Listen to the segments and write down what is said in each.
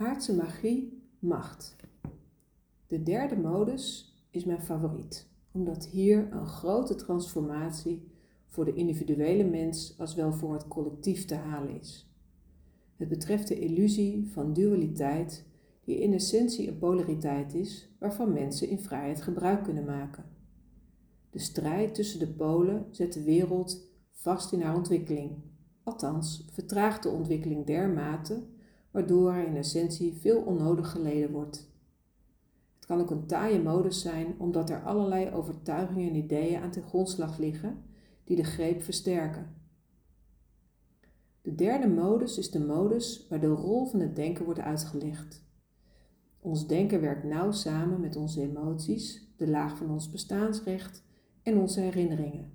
Aardse magie, macht. De derde modus is mijn favoriet, omdat hier een grote transformatie voor de individuele mens als wel voor het collectief te halen is. Het betreft de illusie van dualiteit, die in essentie een polariteit is waarvan mensen in vrijheid gebruik kunnen maken. De strijd tussen de polen zet de wereld vast in haar ontwikkeling. Althans, vertraagt de ontwikkeling dermate waardoor er in essentie veel onnodig geleden wordt. Het kan ook een taaie modus zijn omdat er allerlei overtuigingen en ideeën aan ten grondslag liggen die de greep versterken. De derde modus is de modus waar de rol van het denken wordt uitgelegd. Ons denken werkt nauw samen met onze emoties, de laag van ons bestaansrecht en onze herinneringen.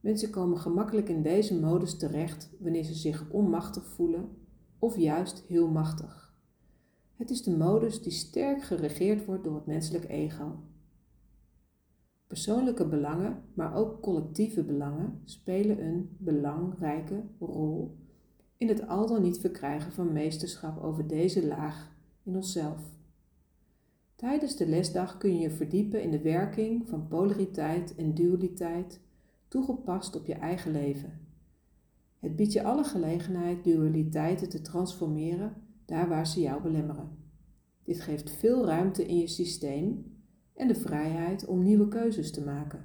Mensen komen gemakkelijk in deze modus terecht wanneer ze zich onmachtig voelen of juist heel machtig. Het is de modus die sterk geregeerd wordt door het menselijk ego. Persoonlijke belangen, maar ook collectieve belangen spelen een belangrijke rol in het al dan niet verkrijgen van meesterschap over deze laag in onszelf. Tijdens de lesdag kun je je verdiepen in de werking van polariteit en dualiteit toegepast op je eigen leven. Het biedt je alle gelegenheid dualiteiten te transformeren daar waar ze jou belemmeren. Dit geeft veel ruimte in je systeem en de vrijheid om nieuwe keuzes te maken.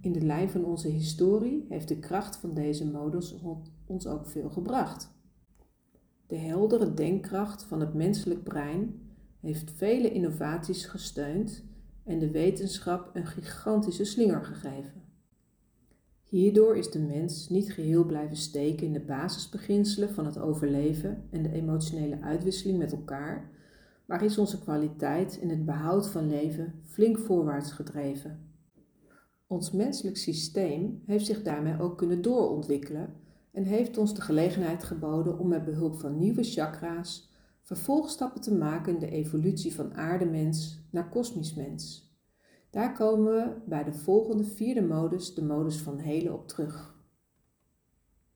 In de lijn van onze historie heeft de kracht van deze modus ons ook veel gebracht. De heldere denkkracht van het menselijk brein heeft vele innovaties gesteund en de wetenschap een gigantische slinger gegeven. Hierdoor is de mens niet geheel blijven steken in de basisbeginselen van het overleven en de emotionele uitwisseling met elkaar, maar is onze kwaliteit en het behoud van leven flink voorwaarts gedreven. Ons menselijk systeem heeft zich daarmee ook kunnen doorontwikkelen en heeft ons de gelegenheid geboden om met behulp van nieuwe chakra's vervolgstappen te maken in de evolutie van aardemens naar kosmisch mens. Daar komen we bij de volgende vierde modus, de modus van helen, op terug.